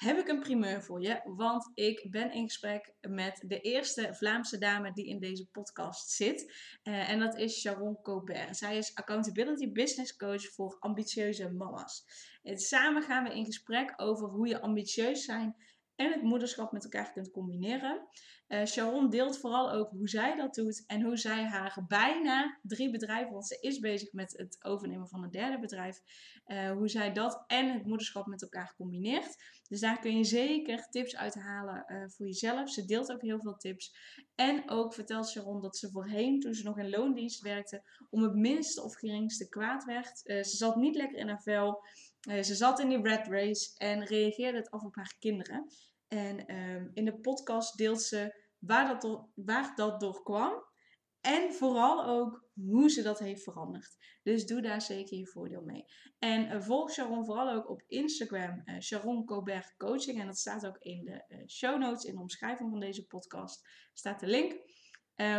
heb ik een primeur voor je, want ik ben in gesprek met de eerste Vlaamse dame die in deze podcast zit. Uh, en dat is Sharon Cobert. Zij is Accountability Business Coach voor ambitieuze mama's. En samen gaan we in gesprek over hoe je ambitieus zijn en het moederschap met elkaar kunt combineren. Uh, Sharon deelt vooral ook hoe zij dat doet en hoe zij haar bijna drie bedrijven, want ze is bezig met het overnemen van een derde bedrijf, uh, hoe zij dat en het moederschap met elkaar combineert. Dus daar kun je zeker tips uithalen uh, voor jezelf. Ze deelt ook heel veel tips. En ook vertelt Sharon dat ze voorheen, toen ze nog in loondienst werkte, om het minste of geringste kwaad werd. ze zat niet lekker in haar vel. ze zat in die red race en reageerde het af op haar kinderen. En um, in de podcast deelt ze waar dat, door, waar dat door kwam. En vooral ook hoe ze dat heeft veranderd. Dus doe daar zeker je voordeel mee. En uh, volg Sharon vooral ook op Instagram, uh, Sharon Colbert Coaching. En dat staat ook in de uh, show notes, in de omschrijving van deze podcast, staat de link.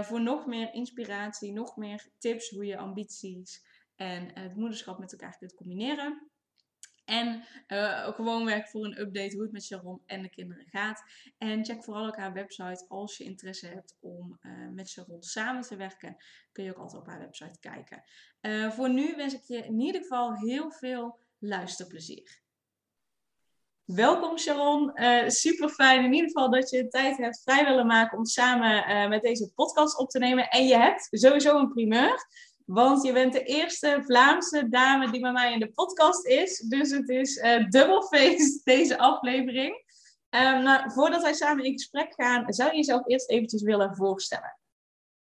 voor nog meer inspiratie, nog meer tips hoe je ambities en het moederschap met elkaar kunt combineren. En uh, gewoon werk voor een update hoe het met Sharon en de kinderen gaat. En check vooral ook haar website als je interesse hebt om uh, met Sharon samen te werken. Kun je ook altijd op haar website kijken. Uh, voor nu wens ik je in ieder geval heel veel luisterplezier. Welkom Sharon, super fijn in ieder geval dat je tijd hebt vrij willen maken om samen met deze podcast op te nemen. En je hebt sowieso een primeur. Want je bent de eerste Vlaamse dame die bij mij in de podcast is. Dus het is uh, dubbel feest deze aflevering. Um, nou, voordat wij samen in gesprek gaan, zou je jezelf eerst eventjes willen voorstellen?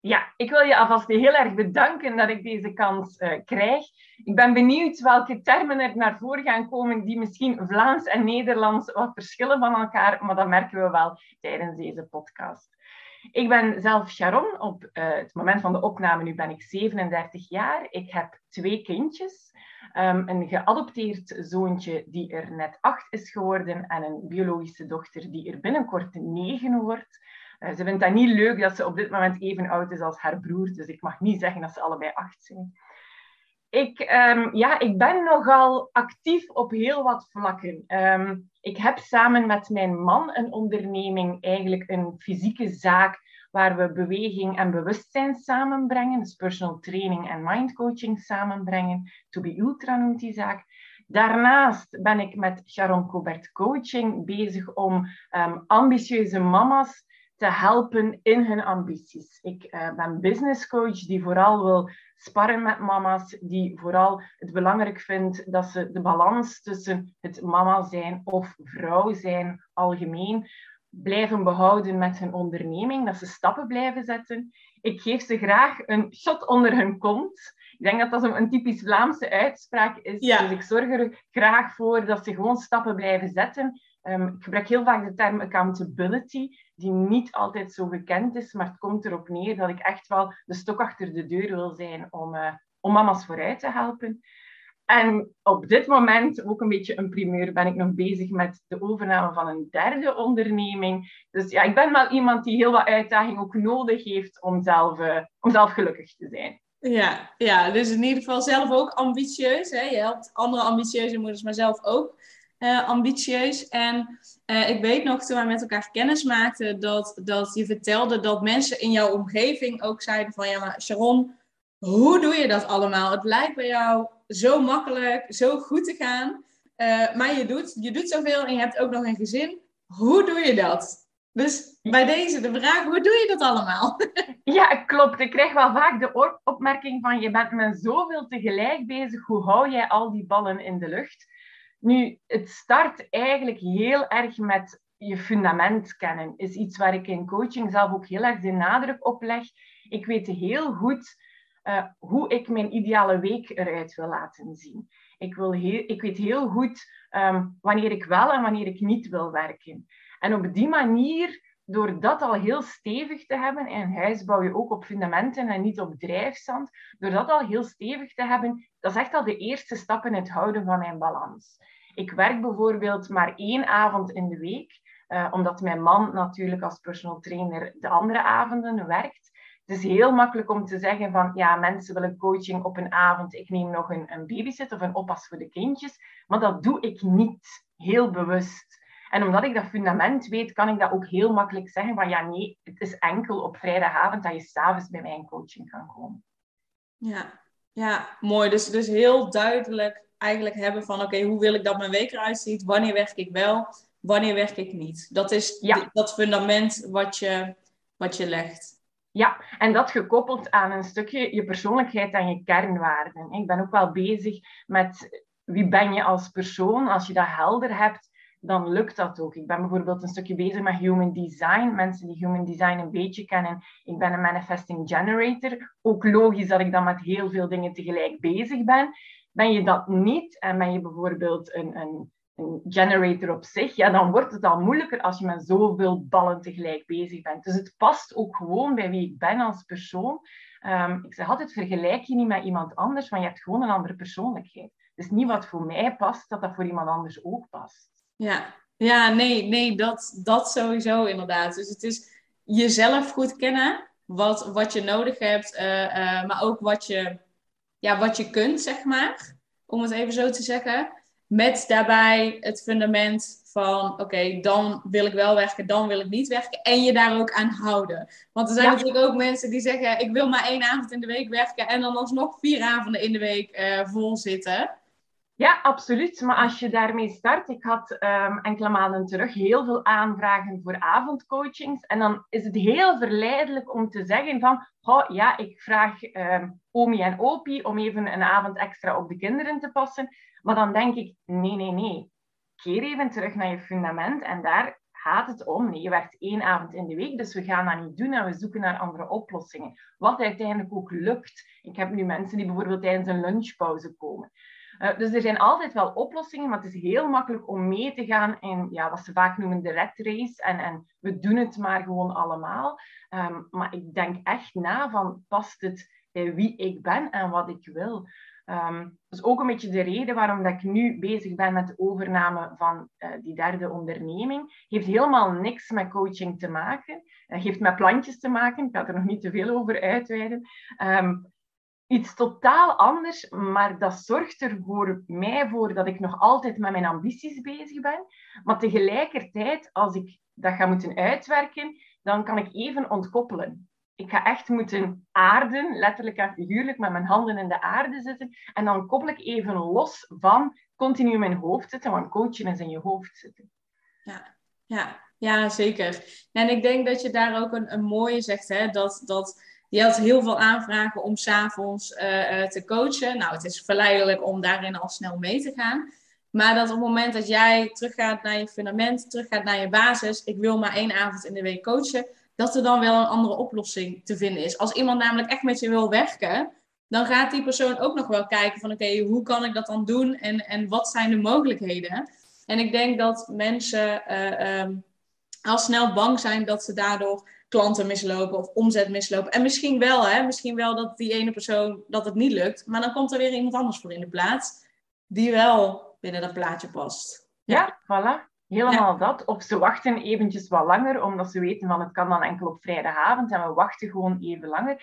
Ja, ik wil je alvast heel erg bedanken dat ik deze kans uh, krijg. Ik ben benieuwd welke termen er naar voren gaan komen die misschien Vlaams en Nederlands wat verschillen van elkaar, maar dat merken we wel tijdens deze podcast. Ik ben zelf Sharon. Op uh, het moment van de opname nu ben ik 37 jaar. Ik heb twee kindjes. Um, een geadopteerd zoontje die er net acht is geworden en een biologische dochter die er binnenkort negen wordt. Uh, ze vindt dat niet leuk dat ze op dit moment even oud is als haar broer, dus ik mag niet zeggen dat ze allebei acht zijn. Ik, um, ja, ik ben nogal actief op heel wat vlakken. Um, ik heb samen met mijn man een onderneming, eigenlijk een fysieke zaak, waar we beweging en bewustzijn samenbrengen. Dus personal training en mindcoaching samenbrengen. To be Ultra noemt die zaak. Daarnaast ben ik met Sharon Cobert Coaching bezig om um, ambitieuze mama's te helpen in hun ambities. Ik uh, ben business coach die vooral wil sparren met mama's, die vooral het belangrijk vindt dat ze de balans tussen het mama zijn of vrouw zijn algemeen blijven behouden met hun onderneming, dat ze stappen blijven zetten. Ik geef ze graag een shot onder hun kont. Ik denk dat dat een typisch Vlaamse uitspraak is. Dus ik zorg er graag voor dat ze gewoon stappen blijven zetten. Um, ik gebruik heel vaak de term accountability, die niet altijd zo gekend is, maar het komt erop neer dat ik echt wel de stok achter de deur wil zijn om, uh, om mama's vooruit te helpen. En op dit moment, ook een beetje een primeur, ben ik nog bezig met de overname van een derde onderneming. Dus ja, ik ben wel iemand die heel wat uitdaging ook nodig heeft om zelf, uh, om zelf gelukkig te zijn. Ja, ja, dus in ieder geval zelf ook ambitieus. Hè? Je helpt andere ambitieuze moeders, maar zelf ook uh, ambitieus. En uh, ik weet nog, toen we met elkaar kennis maakten, dat, dat je vertelde dat mensen in jouw omgeving ook zeiden van... Ja, maar Sharon, hoe doe je dat allemaal? Het lijkt bij jou zo makkelijk, zo goed te gaan. Uh, maar je doet, je doet zoveel en je hebt ook nog een gezin. Hoe doe je dat? Dus bij deze de vraag, hoe doe je dat allemaal? Ja, klopt. Ik krijg wel vaak de opmerking van je bent met zoveel tegelijk bezig. Hoe hou jij al die ballen in de lucht? Nu, het start eigenlijk heel erg met je fundament kennen. Is iets waar ik in coaching zelf ook heel erg de nadruk op leg. Ik weet heel goed uh, hoe ik mijn ideale week eruit wil laten zien. Ik, wil heel, ik weet heel goed ehm, wanneer ik wel en wanneer ik niet wil werken. En op die manier, door dat al heel stevig te hebben, en een huis bouw je ook op fundamenten en niet op drijfzand, door dat al heel stevig te hebben, dat is echt al de eerste stap in het houden van mijn balans. Ik werk bijvoorbeeld maar één avond in de week, uh, omdat mijn man natuurlijk als personal trainer de andere avonden werkt. Het is heel makkelijk om te zeggen van, ja, mensen willen coaching op een avond, ik neem nog een, een babysit of een oppas voor de kindjes, maar dat doe ik niet, heel bewust. En omdat ik dat fundament weet, kan ik dat ook heel makkelijk zeggen van, ja, nee, het is enkel op vrijdagavond dat je s'avonds bij mij in coaching kan komen. Ja, ja mooi. Dus, dus heel duidelijk eigenlijk hebben van, oké, hoe wil ik dat mijn week eruit ziet? Wanneer werk ik wel? Wanneer werk ik niet? Dat is ja. dat fundament wat je, wat je legt. Ja, en dat gekoppeld aan een stukje je persoonlijkheid en je kernwaarden. Ik ben ook wel bezig met wie ben je als persoon. Als je dat helder hebt, dan lukt dat ook. Ik ben bijvoorbeeld een stukje bezig met human design. Mensen die human design een beetje kennen. Ik ben een manifesting generator. Ook logisch dat ik dan met heel veel dingen tegelijk bezig ben. Ben je dat niet en ben je bijvoorbeeld een, een een generator op zich, ja, dan wordt het al moeilijker als je met zoveel ballen tegelijk bezig bent. Dus het past ook gewoon bij wie ik ben als persoon. Um, ik zeg altijd, vergelijk je niet met iemand anders, maar je hebt gewoon een andere persoonlijkheid. Dus niet wat voor mij past, dat dat voor iemand anders ook past. Ja, ja nee, nee dat, dat sowieso inderdaad. Dus het is jezelf goed kennen, wat, wat je nodig hebt, uh, uh, maar ook wat je, ja, wat je kunt, zeg maar. Om het even zo te zeggen. Met daarbij het fundament van, oké, dan wil ik wel werken, dan wil ik niet werken. En je daar ook aan houden. Want er zijn natuurlijk ook mensen die zeggen, ik wil maar één avond in de week werken en dan alsnog vier avonden in de week uh, vol zitten. Ja, absoluut. Maar als je daarmee start, ik had um, enkele maanden terug heel veel aanvragen voor avondcoachings. En dan is het heel verleidelijk om te zeggen van, oh, ja, ik vraag um, Omi en Opie om even een avond extra op de kinderen te passen. Maar dan denk ik, nee, nee, nee. Keer even terug naar je fundament en daar gaat het om. Nee, je werkt één avond in de week, dus we gaan dat niet doen en we zoeken naar andere oplossingen. Wat uiteindelijk ook lukt. Ik heb nu mensen die bijvoorbeeld tijdens een lunchpauze komen. Uh, dus er zijn altijd wel oplossingen, maar het is heel makkelijk om mee te gaan in ja, wat ze vaak noemen de red race. En, en we doen het maar gewoon allemaal. Um, maar ik denk echt na van, past het bij wie ik ben en wat ik wil? Um, dat is ook een beetje de reden waarom dat ik nu bezig ben met de overname van uh, die derde onderneming. Heeft helemaal niks met coaching te maken. Het heeft met plantjes te maken. Ik ga er nog niet te veel over uitweiden. Um, iets totaal anders, maar dat zorgt er voor mij voor dat ik nog altijd met mijn ambities bezig ben. Maar tegelijkertijd, als ik dat ga moeten uitwerken, dan kan ik even ontkoppelen ik ga echt moeten aarden, letterlijk en figuurlijk, met mijn handen in de aarde zitten. En dan koppel ik even los van continu in mijn hoofd zitten, want coachen is in je hoofd zitten. Ja, ja, ja zeker. En ik denk dat je daar ook een, een mooie zegt, hè, dat, dat je had heel veel aanvragen om s'avonds uh, te coachen. Nou, het is verleidelijk om daarin al snel mee te gaan. Maar dat op het moment dat jij teruggaat naar je fundament, teruggaat naar je basis, ik wil maar één avond in de week coachen, dat er dan wel een andere oplossing te vinden is. Als iemand namelijk echt met je wil werken, dan gaat die persoon ook nog wel kijken van oké, hoe kan ik dat dan doen en, en wat zijn de mogelijkheden? En ik denk dat mensen uh, um, al snel bang zijn dat ze daardoor klanten mislopen of omzet mislopen. En misschien wel, hè, misschien wel dat die ene persoon dat het niet lukt, maar dan komt er weer iemand anders voor in de plaats die wel binnen dat plaatje past. Ja, voilà. Helemaal dat. Of ze wachten eventjes wat langer, omdat ze weten van het kan dan enkel op vrijdagavond en we wachten gewoon even langer.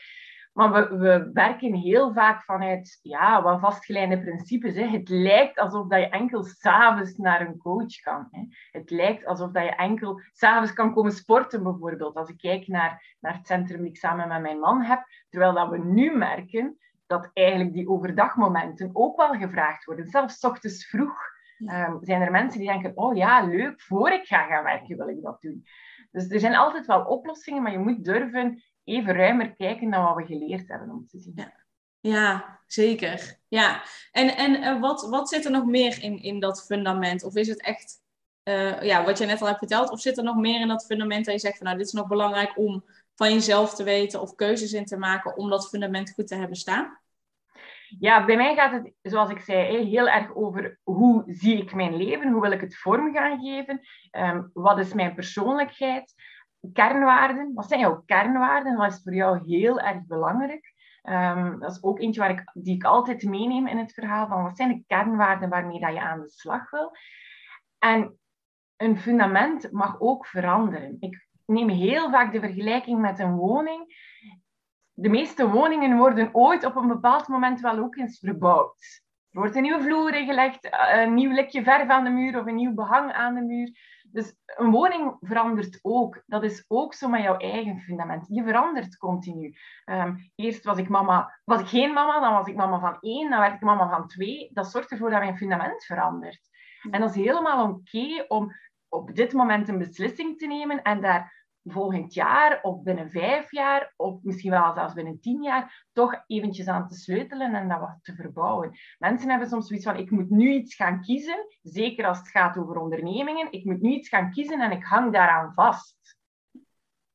Maar we, we werken heel vaak vanuit ja, wat vastgeleide principes. Hè. Het lijkt alsof dat je enkel s'avonds naar een coach kan. Hè. Het lijkt alsof dat je enkel s'avonds kan komen sporten, bijvoorbeeld. Als ik kijk naar, naar het centrum die ik samen met mijn man heb. Terwijl dat we nu merken dat eigenlijk die overdagmomenten ook wel gevraagd worden. Zelfs ochtends vroeg Um, zijn er mensen die denken, oh ja, leuk, voor ik ga gaan werken wil ik dat doen. Dus er zijn altijd wel oplossingen, maar je moet durven even ruimer kijken naar wat we geleerd hebben om te zien. Ja, ja zeker. Ja. En, en uh, wat, wat zit er nog meer in, in dat fundament? Of is het echt, uh, ja, wat je net al hebt verteld, of zit er nog meer in dat fundament dat je zegt van, nou, dit is nog belangrijk om van jezelf te weten of keuzes in te maken om dat fundament goed te hebben staan? Ja, bij mij gaat het, zoals ik zei, heel erg over hoe zie ik mijn leven, hoe wil ik het vorm gaan geven, ehm, wat is mijn persoonlijkheid, kernwaarden, wat zijn jouw kernwaarden, wat is voor jou heel erg belangrijk. Um, dat is ook eentje waar ik, die ik altijd meeneem in het verhaal, van wat zijn de kernwaarden waarmee dat je aan de slag wil. En een fundament mag ook veranderen. Ik neem heel vaak de vergelijking met een woning de meeste woningen worden ooit op een bepaald moment wel ook eens verbouwd. Er wordt een nieuwe vloer ingelegd, eh, een nieuw likje verf aan de muur of een nieuw behang aan de muur. Dus een woning verandert ook. Dat is ook zo met jouw eigen fundament. Je verandert continu. Ehm, eerst was ik, mama, was ik geen mama, dan was ik mama van één, dan werd ik mama van twee. Dat zorgt ervoor dat mijn fundament verandert. En dat is helemaal oké om op dit moment een beslissing te nemen en daar volgend jaar of binnen vijf jaar of misschien wel zelfs binnen tien jaar toch eventjes aan te sleutelen en dat wat te verbouwen. Mensen hebben soms zoiets van ik moet nu iets gaan kiezen, zeker als het gaat over ondernemingen. Ik moet nu iets gaan kiezen en ik hang daaraan vast.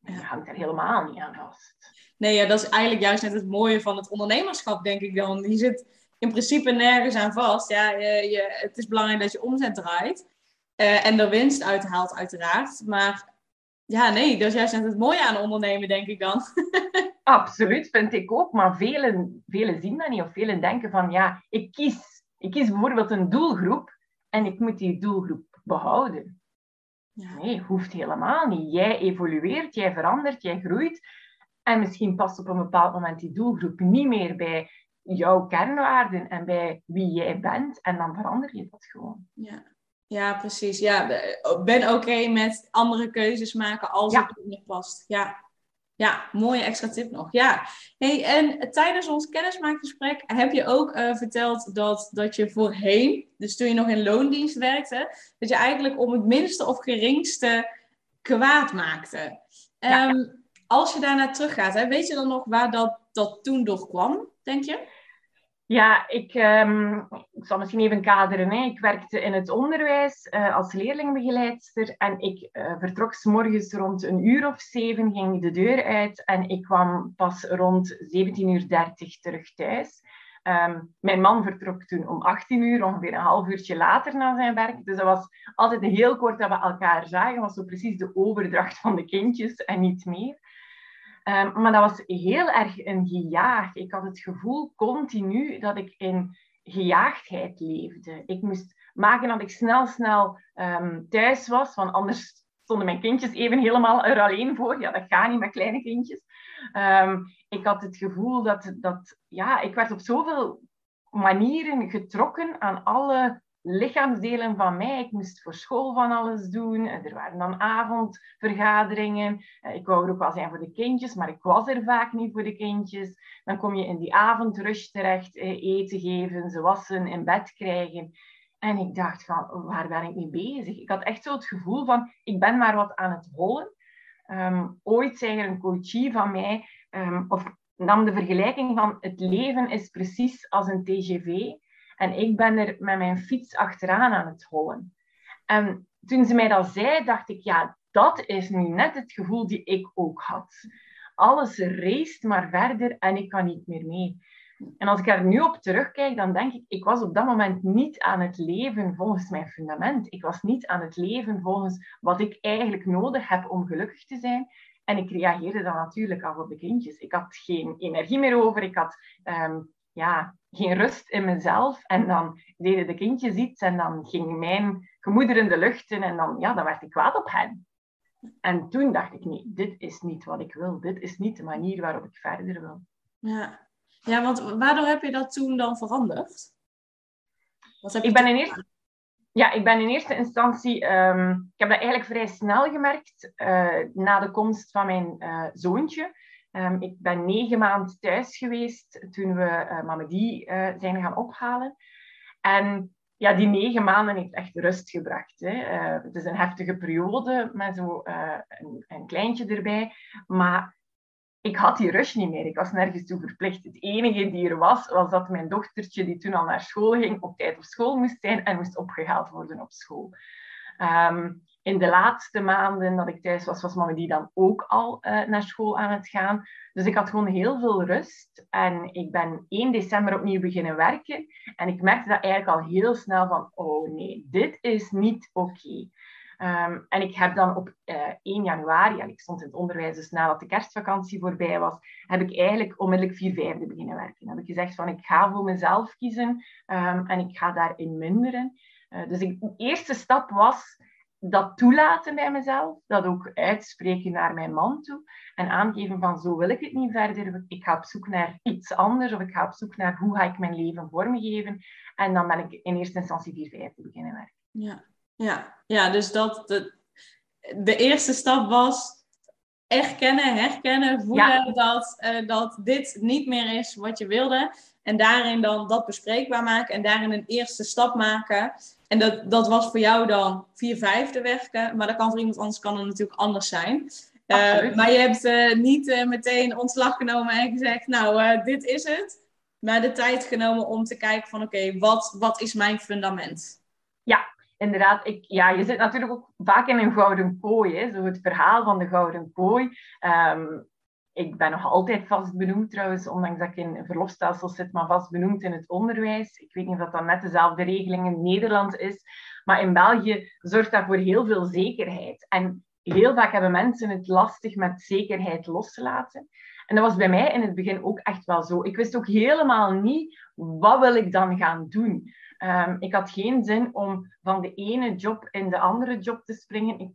En je hangt er helemaal niet aan vast. Nee, ja, dat is eigenlijk juist net het mooie van het ondernemerschap, denk ik dan. Je zit in principe nergens aan vast. Ja, je, je, het is belangrijk dat je omzet draait. Uh, en er winst uithaalt, uiteraard. Maar ja, nee, dat is juist net het mooie aan ondernemen, denk ik dan. Absoluut, vind ik ook. Maar velen, velen zien dat niet. Of velen denken van, ja, ik kies, ik kies bijvoorbeeld een doelgroep en ik moet die doelgroep behouden. Ja. Nee, hoeft helemaal niet. Jij evolueert, jij verandert, jij groeit. En misschien past op een bepaald moment die doelgroep niet meer bij jouw kernwaarden en bij wie jij bent. En dan verander je dat gewoon. Ja. Ja, precies. Ja, ben oké met andere keuzes maken als het nog past. Ja. ja, mooie extra tip nog. Ja. Hey, en tijdens ons kennismakingsgesprek heb je ook uh, verteld dat, dat je voorheen, dus toen je nog in loondienst werkte, dat je eigenlijk om het minste of geringste kwaad maakte. Um, Als je daarna teruggaat, hè, weet je dan nog waar dat, dat toen door kwam, denk je? Ja, ik, um, ik zal misschien even kaderen. Hè. Ik werkte in het onderwijs uh, als leerlingbegeleidster en ik uh, vertrok s morgens rond een uur of zeven, ging de deur uit en ik kwam pas rond 17.30 uur terug thuis. Um, mijn man vertrok toen om 18 uur, ongeveer een half uurtje later na zijn werk. Dus dat was altijd heel kort dat we elkaar zagen. Dat was zo precies de overdracht van de kindjes en niet meer. Um, maar dat was heel erg een gejaag. Ik had het gevoel continu dat ik in gejaagdheid leefde. Ik moest maken dat ik snel, snel um, thuis was, want anders stonden mijn kindjes even helemaal er alleen voor. Ja, dat gaat niet met kleine kindjes. Um, ik had het gevoel dat, dat ja, ik werd op zoveel manieren getrokken aan alle lichaamsdelen van mij. Ik moest voor school van alles doen. Er waren dan avondvergaderingen. Eh, ik wou er ook wel zijn voor de kindjes, maar ik was er vaak niet voor de kindjes. Dan kom je in die avondrush terecht, eh, eten geven, ze wassen, in bed krijgen. En ik dacht van, waar ben ik mee bezig? Ik had echt zo het gevoel van, ik ben maar wat aan het hollen. Um, ooit zei er een coachie van mij, um, of nam de vergelijking van, het leven is precies als een TGV. En ik ben er met mijn fiets achteraan aan het hollen. En toen ze mij dat zei, dacht ik, ja, dat is nu net het gevoel die ik ook had. Alles race maar verder en ik kan niet meer mee. En als ik er nu op terugkijk, dan denk ik, ik was op dat moment niet aan het leven volgens mijn fundament. Ik was niet aan het leven volgens wat ik eigenlijk nodig heb om gelukkig te zijn. En ik reageerde dan natuurlijk af op de kindjes. Ik had geen energie meer over. Ik had um, ja, geen rust in mezelf. En dan deden de kindjes iets en dan ging mijn gemoeder in de lucht in en dan, ja, dan werd ik kwaad op hen. En toen dacht ik, nee, dit is niet wat ik wil. Dit is niet de manier waarop ik verder wil. Ja, ja want waardoor heb je dat toen dan veranderd? Wat heb je ik ben in eerste... Ja, ik ben in eerste instantie, um, ik heb dat eigenlijk vrij snel gemerkt uh, na de komst van mijn uh, zoontje. Um, ik ben negen maanden thuis geweest toen we uh, Mamadi uh, zijn gaan ophalen. En ja, die negen maanden heeft echt rust gebracht. Hè. Uh, het is een heftige periode met zo een, een, kleintje erbij. Maar ik had die rush niet meer. Ik was nergens toe verplicht. Het enige die er was, was dat mijn dochtertje, die toen al naar school ging, op tijd op school moest zijn en moest opgehaald worden op school. Um, in de laatste maanden dat ik thuis was, was mama die dan ook al uh, naar school aan het gaan. Dus ik had gewoon heel veel rust. En ik ben 1 december opnieuw beginnen werken. En ik merkte dat eigenlijk al heel snel van, oh nee, dit is niet oké. Ehm, en ik heb dan op uh, eh, 1 januari, en ik stond in het onderwijs, dus nadat de kerstvakantie voorbij was, heb ik eigenlijk onmiddellijk 4 vijfde beginnen werken. Dan heb ik gezegd van, ik ga voor mezelf kiezen um, en ik ga daarin minderen. Uh, dus ik, de eerste stap was dat toelaten bij mezelf, dat ook uitspreken naar mijn man toe en aangeven van zo wil ik het niet verder, ik ga op zoek naar iets anders of ik ga op zoek naar hoe ga ik mijn leven vormgeven en dan ben ik in eerste instantie 4 vijfde beginnen werken. Ja. Ja, ja dus dat de, de eerste stap was erkennen, herkennen, voelen dat, uh, dat dit niet meer is wat je wilde. En daarin dan dat bespreekbaar maken en daarin een eerste stap maken. En dat, dat was voor jou dan vier vijfde werken, maar dat kan voor iemand anders kan het natuurlijk anders zijn. Uh, maar je hebt uh, niet meteen ontslag genomen en gezegd, nou, dit is het. Maar de tijd genomen om te kijken van, oké, wat, wat is mijn fundament? Ja, inderdaad, ik, ja, je zit natuurlijk ook vaak in een gouden kooi. Hè? Zo het verhaal van de gouden kooi. Ehm, ik ben nog altijd vast benoemd trouwens, ondanks dat ik in verlofstelsel zit, maar vast benoemd in het onderwijs. Ik weet niet of dat net dezelfde regeling in Nederland is. Maar in België zorgt dat voor heel veel zekerheid. En heel vaak hebben mensen het lastig met zekerheid los te laten. En dat was bij mij in het begin ook echt wel zo. Ik wist ook helemaal niet, wat wil ik dan gaan doen? Um, ik had geen zin om van de ene job in de andere job te springen. Ik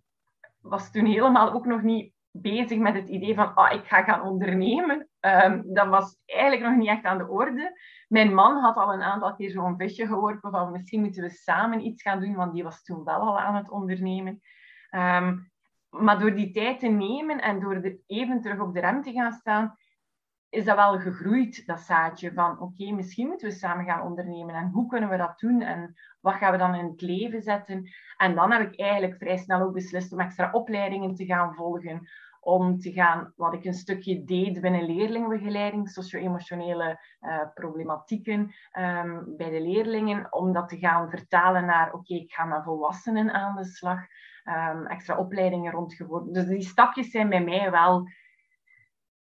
was toen helemaal ook nog niet bezig met het idee van oh, ik ga gaan ondernemen. Um, dat was eigenlijk nog niet echt aan de orde. Mijn man had al een aantal keer zo'n visje geworpen van misschien moeten we samen iets gaan doen, want die was toen wel al aan het ondernemen. Um, maar door die tijd te nemen en door even terug op de rem te gaan staan, is dat wel gegroeid, dat zaadje van oké, misschien moeten we samen gaan ondernemen en hoe kunnen we dat doen en wat gaan we dan in het leven zetten. En dan heb ik eigenlijk vrij snel ook beslist om extra opleidingen te gaan volgen, om te gaan, wat ik een stukje deed binnen leerlingbegeleiding, socio-emotionele uh, problematieken um, bij de leerlingen, om dat te gaan vertalen naar oké, ik ga met volwassenen aan de slag, um, extra opleidingen rondgeworden. Dus die stapjes zijn bij mij wel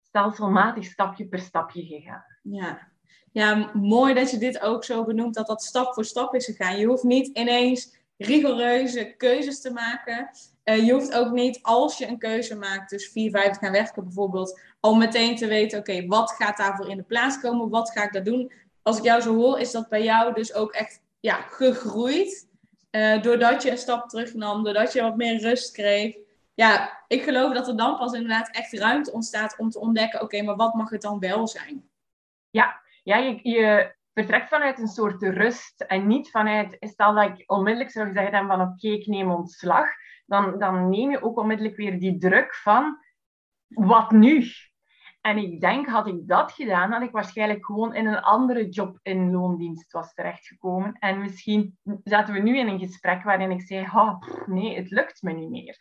stelselmatig stapje per stapje gegaan. Ja. ja, mooi dat je dit ook zo benoemt, dat dat stap voor stap is gegaan. Je hoeft niet ineens rigoureuze keuzes te maken. Uh, je hoeft ook niet, als je een keuze maakt, dus vier, vijf gaan werken bijvoorbeeld, al meteen te weten, oké, wat gaat daarvoor in de plaats komen? Wat ga ik daar doen? Als ik jou zo hoor, is dat bij jou dus ook echt ja, gegroeid. Uh, doordat je een stap terugnam, doordat je wat meer rust kreeg ja, ik geloof dat er dan pas inderdaad echt ruimte ontstaat om te ontdekken, oké, maar wat mag het dan wel zijn? Ja, ja je, vertrekt vanuit een soort rust en niet vanuit, stel dat ik onmiddellijk zou zeggen van oké, ik neem ontslag, dan, dan neem je ook onmiddellijk weer die druk van, wat nu? En ik denk, had ik dat gedaan, had ik waarschijnlijk gewoon in een andere job in loondienst was terechtgekomen. En misschien zaten we nu in een gesprek waarin ik zei, oh, nee, het lukt me niet meer.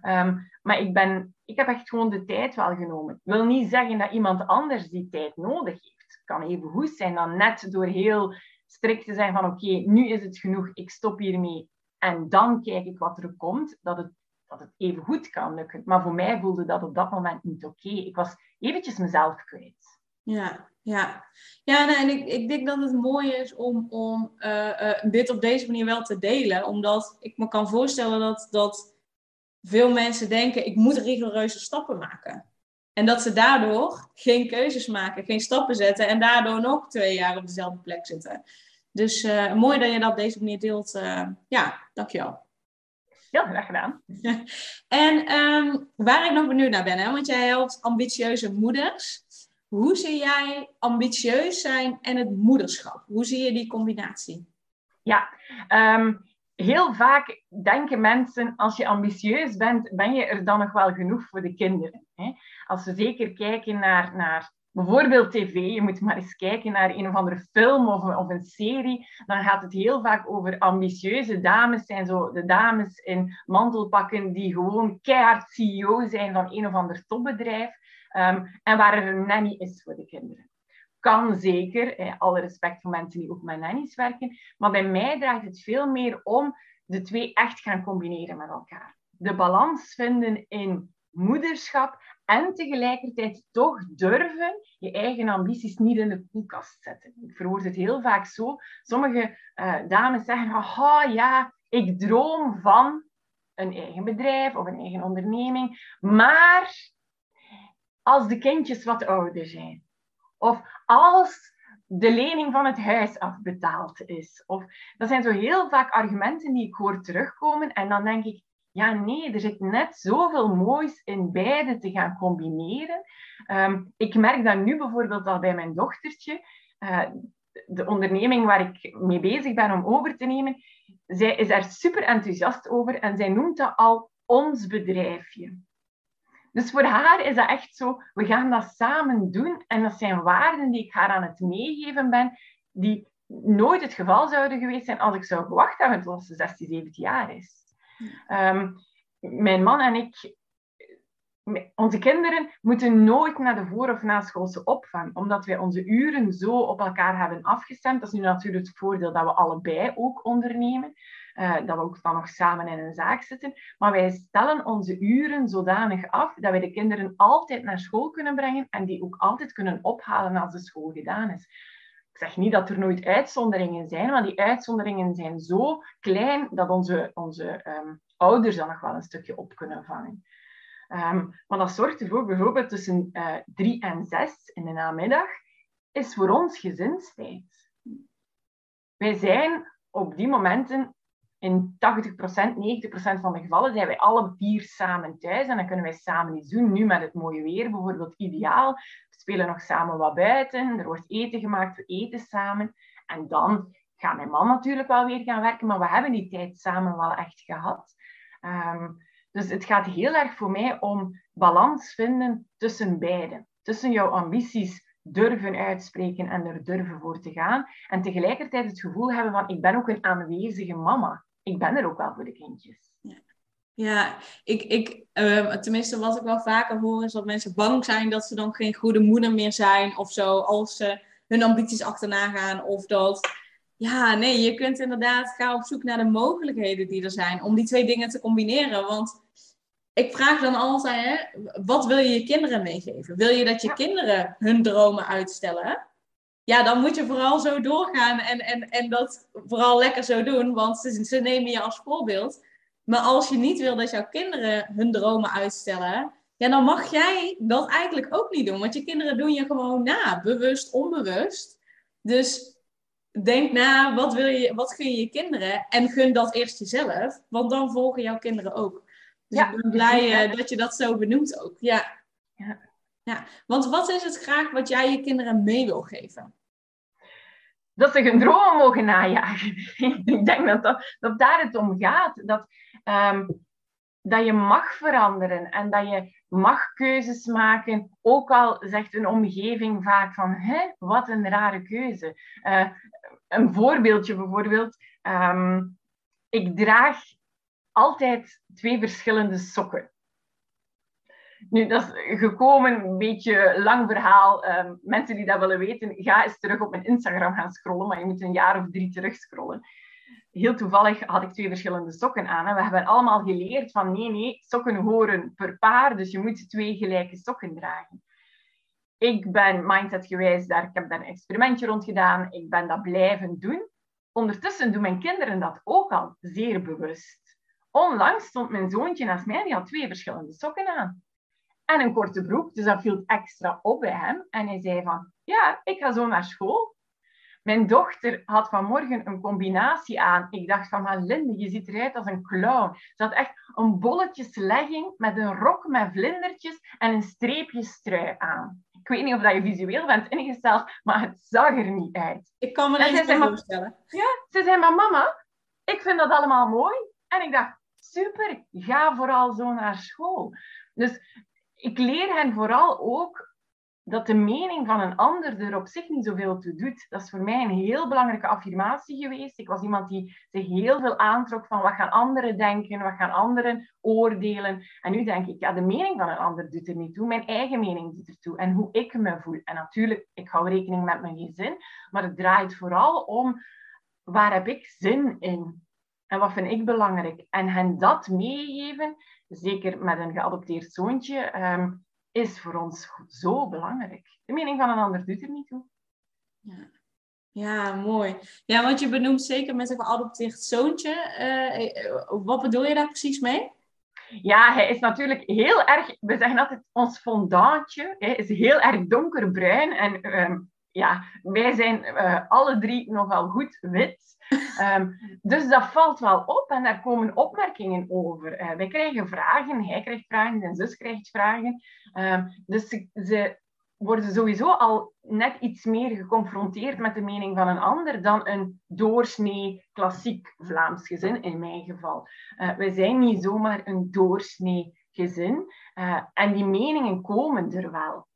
Ehm, maar ik, ben, ik heb echt gewoon de tijd wel genomen. Ik wil niet zeggen dat iemand anders die tijd nodig heeft. Het kan even goed zijn dan net door heel strikt te zijn van oké, nu is het genoeg, ik stop hiermee. En dan kijk ik wat er komt, dat het, dat het even goed kan lukken. Maar voor mij voelde dat op dat moment niet oké. Ik was eventjes mezelf kwijt. Ja, ja. ja en ik, ik denk dat het mooi is om, om uh, uh, dit op deze manier wel te delen. Omdat ik me kan voorstellen dat, dat veel mensen denken, ik moet rigoureuze stappen maken. En dat ze daardoor geen keuzes maken, geen stappen zetten en daardoor nog twee jaar op dezelfde plek zitten. Dus uh, mooi dat je dat op deze manier deelt. Uh, ja, dankjewel. Ja, graag gedaan. en um, waar ik nog benieuwd naar ben, hè, want jij helpt ambitieuze moeders. Hoe zie jij ambitieus zijn en het moederschap? Hoe zie je die combinatie? Ja, um, heel vaak denken mensen, als je ambitieus bent, ben je er dan nog wel genoeg voor de kinderen. Hè? Als we zeker kijken naar, naar bijvoorbeeld tv, je moet maar eens kijken naar een of andere film of, of een serie, dan gaat het heel vaak over ambitieuze dames, zijn zo de dames in mantelpakken die gewoon keihard CEO zijn van een of ander topbedrijf. Um, en waar er een nanny is voor de kinderen kan zeker, eh, alle respect voor mensen die ook met nannies werken, maar bij mij draait het veel meer om de twee echt gaan combineren met elkaar. de balans vinden in moederschap en tegelijkertijd toch durven je eigen ambities niet in de koelkast zetten. Ik verwoord het heel vaak zo. Sommige uh, dames zeggen, oh ja, ik droom van een eigen bedrijf of een eigen onderneming, maar als de kindjes wat ouder zijn, of als de lening van het huis afbetaald is. Of, dat zijn zo heel vaak argumenten die ik hoor terugkomen. En dan denk ik, ja nee, er zit net zoveel moois in beide te gaan combineren. Ehm, ik merk dat nu bijvoorbeeld al bij mijn dochtertje. Uh, de onderneming waar ik mee bezig ben om over te nemen, zij is er super enthousiast over en zij noemt dat al ons bedrijfje. Dus voor haar is dat echt zo, we gaan dat samen doen. En dat zijn waarden die ik haar aan het meegeven ben, die nooit het geval zouden geweest zijn als ik zou gewacht hebben tot ze 16, 17 jaar is. Um, mijn man en ik, onze kinderen moeten nooit naar de voor- of naschoolse opvang, omdat wij onze uren zo op elkaar hebben afgestemd. Dat is nu natuurlijk het voordeel dat we allebei ook ondernemen. Eh, dat we ook dan nog samen in een zaak zitten. Maar wij stellen onze uren zodanig af dat wij de kinderen altijd naar school kunnen brengen en die ook altijd kunnen ophalen als de school gedaan is. Ik zeg niet dat er nooit uitzonderingen zijn, maar die uitzonderingen zijn zo klein dat onze, onze ehm, ouders dan nog wel een stukje op kunnen vangen. Um, maar dat zorgt ervoor, bijvoorbeeld tussen uh, drie en zes in de namiddag, is voor ons gezinstijd. Wij zijn op die momenten in 80%, 90% van de gevallen zijn wij alle vier samen thuis en dan kunnen wij samen iets doen. Nu met het mooie weer bijvoorbeeld ideaal. We spelen nog samen wat buiten, er wordt eten gemaakt, we eten samen. En dan gaat mijn man natuurlijk wel weer gaan werken, maar we hebben die tijd samen wel echt gehad. Um, dus het gaat heel erg voor mij om balans vinden tussen beiden. Tussen jouw ambities durven uitspreken en er durven voor te gaan. En tegelijkertijd het gevoel hebben van ik ben ook een aanwezige mama ik ben er ook wel voor de kindjes. Ja, ja ik, ik, uh, tenminste wat ik wel vaker hoor is dat mensen bang zijn dat ze dan geen goede moeder meer zijn of zo, als ze hun ambities achterna gaan. Of dat, ja, nee, je kunt inderdaad gaan op zoek naar de mogelijkheden die er zijn om die twee dingen te combineren. Want ik vraag dan altijd, hè, wat wil je je kinderen meegeven? Wil je dat je kinderen hun dromen uitstellen? Ja, dan moet je vooral zo doorgaan en, en, en dat vooral lekker zo doen, want ze, ze nemen je als voorbeeld. Maar als je niet wil dat jouw kinderen hun dromen uitstellen, ja, dan mag jij dat eigenlijk ook niet doen. Want je kinderen doen je gewoon na, bewust, onbewust. Dus denk na, wat, wil je, wat gun je je kinderen? En gun dat eerst jezelf, want dan volgen jouw kinderen ook. Dus ja, ik ben blij uh, dat je dat zo benoemt ook. Ja. ja. Want wat is het graag wat jij je kinderen mee wil geven? dat ze hun dromen mogen najagen. ik denk dat, dat, dat daar het om gaat. Dat, um, dat je mag veranderen en dat je mag keuzes maken. Ook al zegt een omgeving vaak van, Hé, wat een rare keuze. Uh, een voorbeeldje bijvoorbeeld. Um, ik draag altijd twee verschillende sokken. Nu, dat is gekomen, een beetje lang verhaal. Um, mensen die dat willen weten, ga eens terug op mijn Instagram gaan scrollen, maar je moet een jaar of drie terug scrollen. Heel toevallig had ik twee verschillende sokken aan. En we hebben allemaal geleerd van nee, nee, sokken horen per paar, dus je moet twee gelijke sokken dragen. Ik ben mindsetgewijs daar, ik heb daar een experimentje rond gedaan, ik ben dat blijven doen. Ondertussen doen mijn kinderen dat ook al zeer bewust. Onlangs stond mijn zoontje naast mij, die had twee verschillende sokken aan en een korte broek. Dus dat viel extra op bij hem. En hij zei van, ja, ik ga zo naar school. Mijn dochter had vanmorgen een combinatie aan. Ik dacht van, maar Linde, je ziet eruit als een clown. Ze had echt een bolletjeslegging met een rok met vlindertjes en een streepjestrui aan. Ik weet niet of dat je visueel bent ingesteld, maar het zag er niet uit. Ik kan me niet voorstellen. Ja, ze zei, maar mama, ik vind dat allemaal mooi. En ik dacht, super, ga vooral zo naar school. Dus ik leer hen vooral ook dat de mening van een ander er op zich niet zoveel toe doet. Dat is voor mij een heel belangrijke affirmatie geweest. Ik was iemand die zich heel veel aantrok van wat gaan anderen denken, wat gaan anderen oordelen. En nu denk ik, ja, de mening van een ander doet er niet toe, mijn eigen mening doet er toe en hoe ik me voel. En natuurlijk, ik hou rekening met mijn gezin, maar het draait vooral om waar heb ik zin in? En wat vind ik belangrijk? En hen dat meegeven, zeker met een geadopteerd zoontje, ehm, is voor ons zo belangrijk. De mening van een ander doet er niet toe. Ja. Ja, mooi. Ja, want je benoemt zeker met een geadopteerd zoontje. Uh, wat bedoel je daar precies mee? Ja, hij is natuurlijk heel erg, we zeggen altijd, ons fondantje hij is heel erg donkerbruin. En ehm, ja, wij zijn uh, alle drie nogal goed wit. Um, dus dat valt wel op en daar komen opmerkingen over. Uh, wij krijgen vragen, hij krijgt vragen, zijn zus krijgt vragen. Um, dus ze, ze, worden sowieso al net iets meer geconfronteerd met de mening van een ander dan een doorsnee klassiek Vlaams gezin, in mijn geval. Uh, wij zijn niet zomaar een doorsnee gezin. En die meningen komen er wel.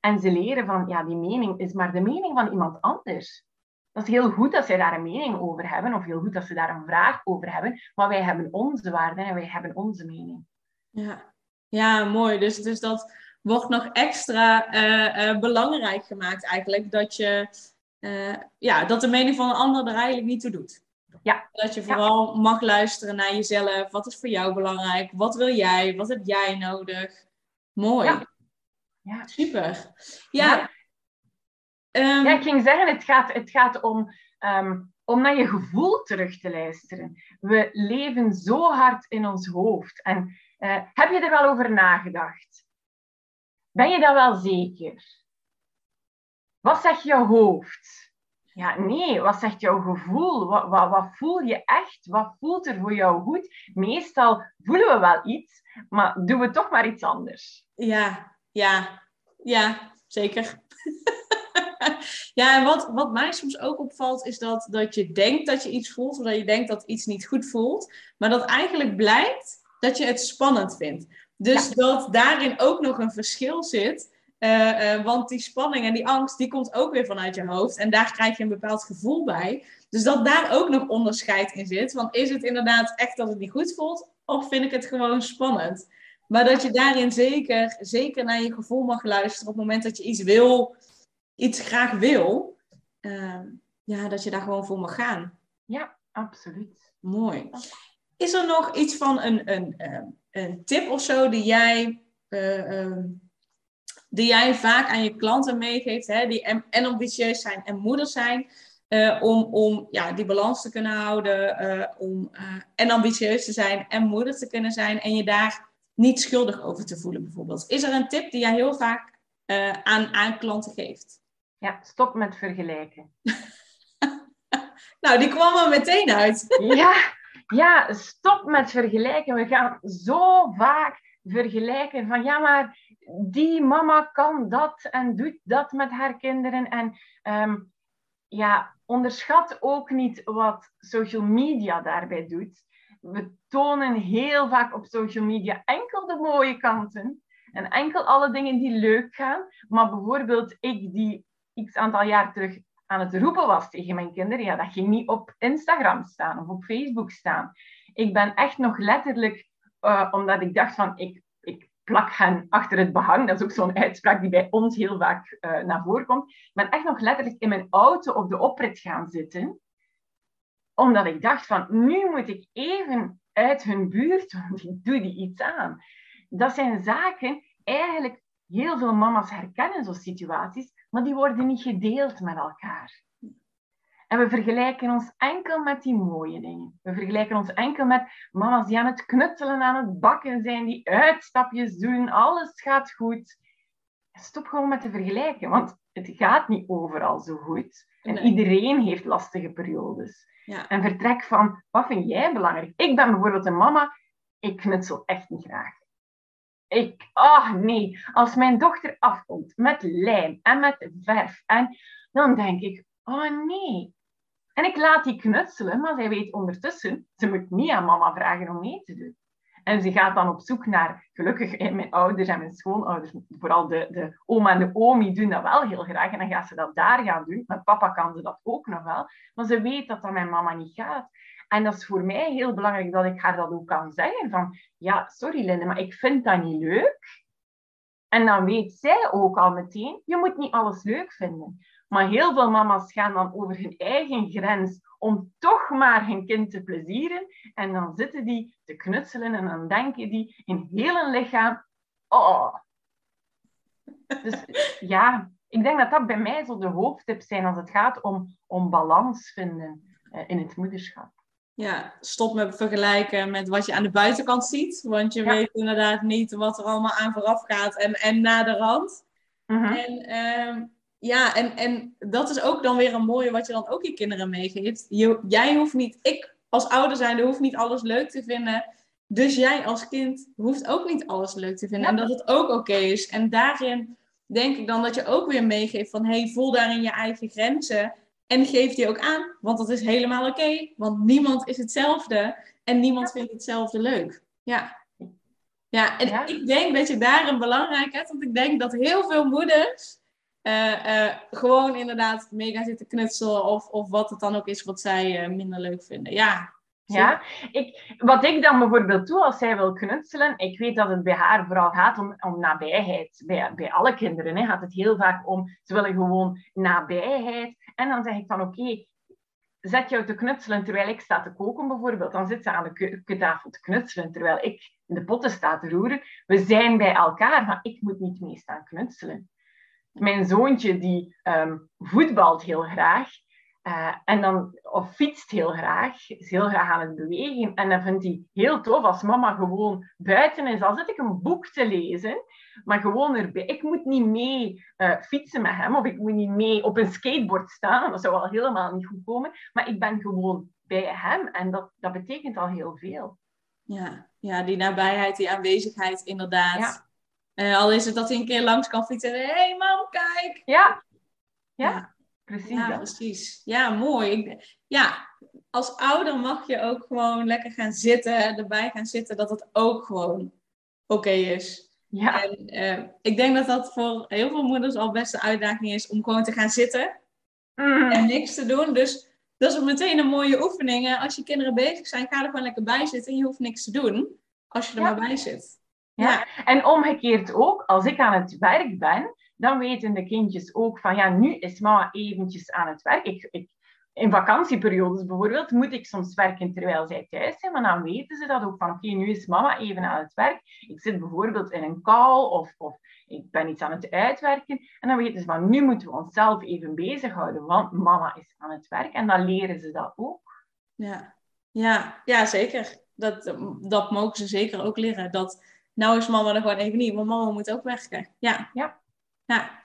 En ze leren van, ja, die mening is maar de mening van iemand anders. Dat is heel goed dat zij daar een mening over hebben, of heel goed dat ze daar een vraag over hebben, maar wij hebben onze waarden en wij hebben onze mening. Ja, ja mooi. Dus, dus dat wordt nog extra uh, uh, belangrijk gemaakt eigenlijk, dat, je, uh, ja, dat de mening van een ander er eigenlijk niet toe doet. Ja. Dat je vooral mag luisteren naar jezelf. Wat is voor jou belangrijk? Wat wil jij? Wat heb jij nodig? Mooi. Ja. Ja. Super. Ja. Um, ja, ik ging zeggen, het gaat, het gaat om, um, om naar je gevoel terug te luisteren. We leven zo hard in ons hoofd. En uh, heb je er wel over nagedacht? Ben je dat wel zeker? Wat zegt je hoofd? Ja, nee, wat zegt jouw gevoel? Wat, wat, wat voel je echt? Wat voelt er voor jou goed? Meestal voelen we wel iets, maar doen we toch maar iets anders. Ja, ja, ja, zeker. ja, en wat, wat mij soms ook opvalt, is dat, dat je denkt dat je iets voelt, of dat je denkt dat iets niet goed voelt, maar dat eigenlijk blijkt dat je het spannend vindt. Dus dat daarin ook nog een verschil zit. Uh, uh, want die spanning en die angst, die komt ook weer vanuit je hoofd. En daar krijg je een bepaald gevoel bij. Dus dat daar ook nog onderscheid in zit. Want is het inderdaad echt dat het niet goed voelt? Of vind ik het gewoon spannend? Maar dat je daarin zeker, zeker naar je gevoel mag luisteren. Op het moment dat je iets wil, iets graag wil. Uh, ja, dat je daar gewoon voor mag gaan. Ja, absoluut. Mooi. Is er nog iets van een, een, een tip of zo die jij, uh, um, die jij vaak aan je klanten meegeeft, hè, die en, en ambitieus zijn en moeder zijn, uh, om, om ja, die balans te kunnen houden, uh, om en ambitieus te zijn en moeder te kunnen zijn en je daar niet schuldig over te voelen bijvoorbeeld. Is er een tip die jij heel vaak aan, aan klanten geeft? Ja, stop met vergelijken. nou, die kwam er meteen uit. ja, ja, stop met vergelijken. We gaan zo vaak vergelijken van ja, maar die mama kan dat en doet dat met haar kinderen. En um, ja, onderschat ook niet wat social media daarbij doet. We tonen heel vaak op social media enkel de mooie kanten en enkel alle dingen die leuk gaan. Maar bijvoorbeeld ik die x aantal jaar terug aan het roepen was tegen mijn kinderen, ja, dat ging niet op Instagram staan of op Facebook staan. Ik ben echt nog letterlijk, uh, omdat ik dacht van, ik, ik plak hen achter het behang. Dat is ook zo'n uitspraak die bij ons heel vaak uh, naar voren komt. Ik ben echt nog letterlijk in mijn auto op de oprit gaan zitten. Omdat ik dacht van, nu moet ik even uit hun buurt, want ik doe die iets aan. Dat zijn zaken, eigenlijk heel veel mama's herkennen zo'n situaties, maar die worden niet gedeeld met elkaar. En we vergelijken ons enkel met die mooie dingen. We vergelijken ons enkel met mama's die aan het knutselen, aan het bakken zijn, die uitstapjes doen, alles gaat goed. Stop gewoon met te vergelijken, want het gaat niet overal zo goed. En iedereen heeft lastige periodes. Ja. En vertrek van, wat vind jij belangrijk? Ik ben bijvoorbeeld een mama, ik knutsel echt niet graag. Ik, ah oh nee, als mijn dochter afkomt met lijm en met verf, en, dan denk ik, oh nee. En ik laat die knutselen, maar zij weet ondertussen, ze moet niet aan mama vragen om mee te doen. En ze gaat dan op zoek naar, gelukkig, mijn ouders en mijn schoonouders, vooral de, de oma en de omi doen dat wel heel graag. En dan gaat ze dat daar gaan doen. Met papa kan ze dat ook nog wel. Maar ze weet dat dat met mama niet gaat. En dat is voor mij heel belangrijk dat ik haar dat ook kan zeggen. Van, ja, sorry Linde, maar ik vind dat niet leuk. En dan weet zij ook al meteen, je moet niet alles leuk vinden. Maar heel veel mama's gaan dan over hun eigen grens om toch maar hun kind te plezieren. En dan zitten die te knutselen en dan denken die in heel hun lichaam, oh. Dus ja, ik denk dat dat bij mij zo de hoofdtips zijn als het gaat om, om balans vinden uh, in het moederschap. Ja, stop met vergelijken met wat je aan de buitenkant ziet. Want je weet inderdaad niet wat er allemaal aan vooraf gaat en, en na de rand. Mm -hmm. En uh, ja, en, en dat is ook dan weer een mooie wat je dan ook je kinderen meegeeft. Je, jij hoeft niet, ik als ouder zijnde hoef niet alles leuk te vinden. Dus jij als kind hoeft ook niet alles leuk te vinden. En dat het ook oké is. En daarin denk ik dan dat je ook weer meegeeft van... hey, voel daarin je eigen grenzen. En geef die ook aan, want dat is helemaal oké. want niemand is hetzelfde. En niemand vindt hetzelfde leuk. Ja. Ja, en ik denk dat je daarin belangrijk hebt. Want ik denk dat heel veel moeders... Uh, gewoon inderdaad mega zitten knutselen of, of wat het dan ook is wat zij uh, minder leuk vinden. Ja, ja, ik, wat ik dan bijvoorbeeld doe als zij wil knutselen, ik weet dat het bij haar vooral gaat om, om nabijheid. Bij, bij alle kinderen hè, gaat het heel vaak om, ze willen gewoon nabijheid. En dan zeg ik van oké, zet jou te knutselen terwijl ik sta te koken bijvoorbeeld. Dan zit ze aan de keukentafel te knutselen terwijl ik in de potten sta te roeren. We zijn bij elkaar, maar ik moet niet mee staan knutselen. Mijn zoontje die um, voetbalt heel graag. Uh, en dan, of fietst heel graag, is heel graag aan het bewegen. En dan vindt hij heel tof als mama gewoon buiten is. Al zit ik een boek te lezen, maar gewoon erbij. Ik moet niet mee uh, fietsen met hem, of ik moet niet mee op een skateboard staan. Dat zou al helemaal niet goed komen. Maar ik ben gewoon bij hem en dat, dat betekent al heel veel. Ja, ja, die nabijheid, die aanwezigheid inderdaad. Ja. Uh, al is het dat hij een keer langs kan fietsen. Hé hey, mam, kijk! Ja, ja. ja. Precies. Ja, precies. Ja, mooi. Ja, als ouder mag je ook gewoon lekker gaan zitten, erbij gaan zitten, dat het ook gewoon oké is. Ja. En uh, ik denk dat dat voor heel veel moeders al best een uitdaging is om gewoon te gaan zitten mm. en niks te doen. Dus dat is meteen een mooie oefening. Als je kinderen bezig zijn, ga er gewoon lekker bij zitten en je hoeft niks te doen als je er ja. maar bij zit. Ja. en omgekeerd ook, als ik aan het werk ben, dan weten de kindjes ook van, ja, nu is mama eventjes aan het werk. Ik, ik, in vakantieperiodes bijvoorbeeld moet ik soms werken terwijl zij thuis zijn, maar dan weten ze dat ook van, oké, nu is mama even aan het werk. Ik zit bijvoorbeeld in een call of, of ik ben iets aan het uitwerken. En dan weten ze van, nu moeten we onszelf even bezighouden, want mama is aan het werk. En dan leren ze dat ook. Ja, ja, ja zeker. Dat, dat mogen ze zeker ook leren. Dat, nou is mama er gewoon even niet, want mama moet ook werken. Ja. ja. Ja.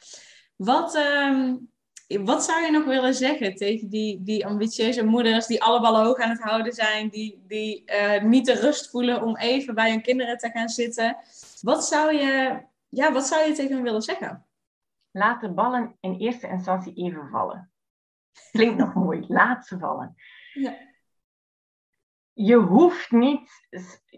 Wat, um, wat zou je nog willen zeggen tegen die, die ambitieuze moeders die alle ballen hoog aan het houden zijn, die, die uh, niet de rust voelen om even bij hun kinderen te gaan zitten? Wat zou je, ja, wat zou je tegen hen willen zeggen? Laat de ballen in eerste instantie even vallen. Klinkt nog mooi, laat ze vallen. Ja. Je hoeft niet,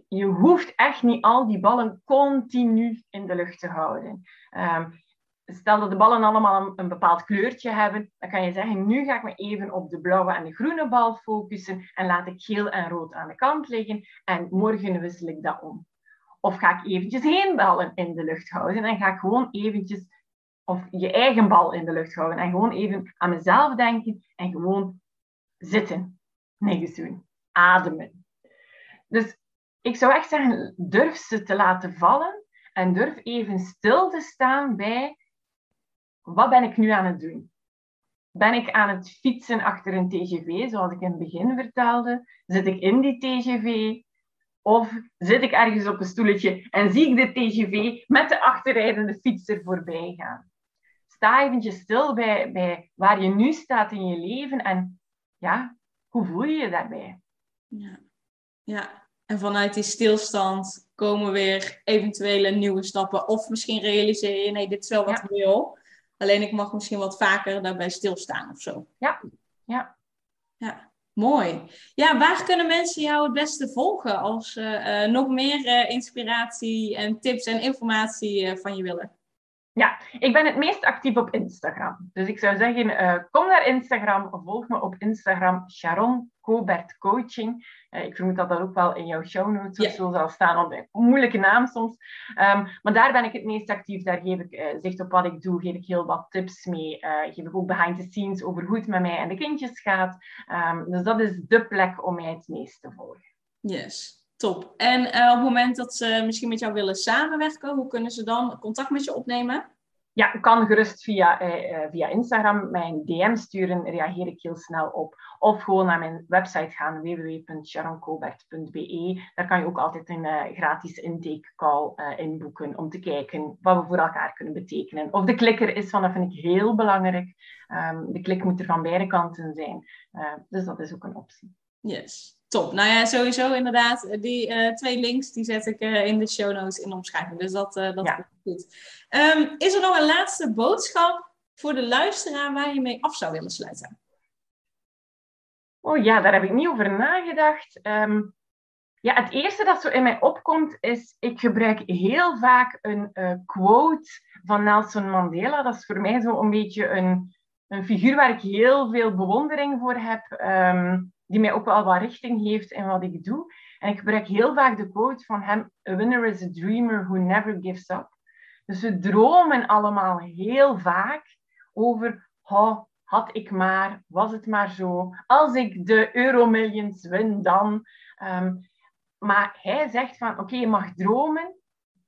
je hoeft echt niet al die ballen continu in de lucht te houden. Um, stel dat de ballen allemaal een, bepaald kleurtje hebben, dan kan je zeggen, nu ga ik me even op de blauwe en de groene bal focussen en laat ik geel en rood aan de kant liggen en morgen wissel ik dat om. Of ga ik eventjes geen ballen in de lucht houden en ga ik gewoon eventjes, of je eigen bal in de lucht houden en gewoon even aan mezelf denken en gewoon zitten. Niks doen. Ademen. Dus ik zou echt zeggen, durf ze te laten vallen en durf even stil te staan bij wat ben ik nu aan het doen? Ben ik aan het fietsen achter een TGV, zoals ik in het begin vertelde? Zit ik in die TGV? Of zit ik ergens op een stoeltje en zie ik de TGV met de achterrijdende fietser voorbij gaan? Sta eventjes stil bij, bij waar je nu staat in je leven en ja, hoe voel je je daarbij? Ja, ja. en vanuit die stilstand komen weer eventuele nieuwe stappen. Of misschien realiseer je, nee, dit is wel wat ik wil. Alleen ik mag misschien wat vaker daarbij stilstaan of zo. Ja, ja. Ja, mooi. Ja, waar kunnen mensen jou het beste volgen als ze uh, nog meer uh, inspiratie en tips en informatie van je willen? Ja, ik ben het meest actief op Instagram. Dus ik zou zeggen, uh, kom naar Instagram, volg me op Instagram, Sharon Cobert Coaching. Uh, ik vermoed dat dat ook wel in jouw show notes of zo zal staan, want een moeilijke naam soms. Um, maar daar ben ik het meest actief. Daar geef ik uh, zicht op wat ik doe, geef ik heel wat tips mee. geef ik ook behind the scenes over hoe het met mij en de kindjes gaat. Um, dus dat is de plek om mij het meest te volgen. Yes. Top. En uh, op het moment dat ze misschien met jou willen samenwerken, hoe kunnen ze dan contact met je opnemen? Ja, ik kan gerust via, uh, via Instagram mijn DM sturen, reageer ik heel snel op. Of gewoon naar mijn website gaan, www.sharoncobert.be. Daar kan je ook altijd een uh, gratis intake call inboeken om te kijken wat we voor elkaar kunnen betekenen. Of de klikker is van, dat vind ik heel belangrijk. Um, de klik moet er van beide kanten zijn. dus dat is ook een optie. Yes. Top. Nou ja, sowieso inderdaad. Die uh, twee links die zet ik uh, in de show notes in de omschrijving. Dus dat, uh, dat ja. is goed. Um, is er nog een laatste boodschap voor de luisteraar waar je mee af zou willen sluiten? Oh ja, daar heb ik niet over nagedacht. Um, ja, het eerste dat zo in mij opkomt is, ik gebruik heel vaak een quote van Nelson Mandela. Dat is voor mij zo een beetje een, een figuur waar ik heel veel bewondering voor heb. Um, die mij ook wel wat richting geeft in wat ik doe. En ik gebruik heel vaak de quote van hem: A winner is a dreamer who never gives up. Dus we dromen allemaal heel vaak over, oh, had ik maar, was het maar zo, als ik de Euromillions win dan. Um, maar hij zegt van, oké, je mag dromen,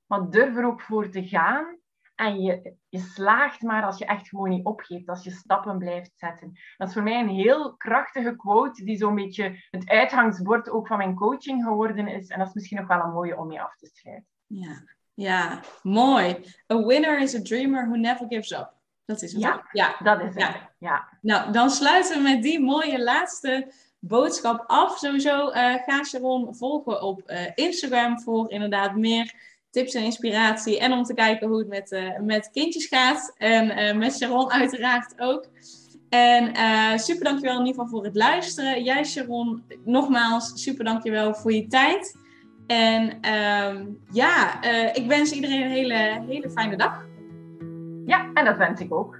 maar durf er ook voor te gaan. En je, je slaagt maar als je echt gewoon niet opgeeft, als je stappen blijft zetten. Dat is voor mij een heel krachtige quote, die zo'n beetje het uitgangsbord ook van mijn coaching geworden is. En dat is misschien nog wel een mooie om mee af te schrijven. Ja, ja mooi. A winner is a dreamer who never gives up. Dat is het. Ja, ja dat is het. Ja. Nou, dan sluiten we met die mooie laatste boodschap af. Sowieso uh, ga Sharon volgen op uh, Instagram voor inderdaad meer tips en inspiratie. En om te kijken hoe het met, uh, met kindjes gaat. En uh, met Sharon uiteraard ook. En uh, super dankjewel in ieder geval voor het luisteren. Jij Sharon, nogmaals super dankjewel voor je tijd. En ehm, ja, ik wens iedereen een hele, hele fijne dag. Ja, en dat wens ik ook.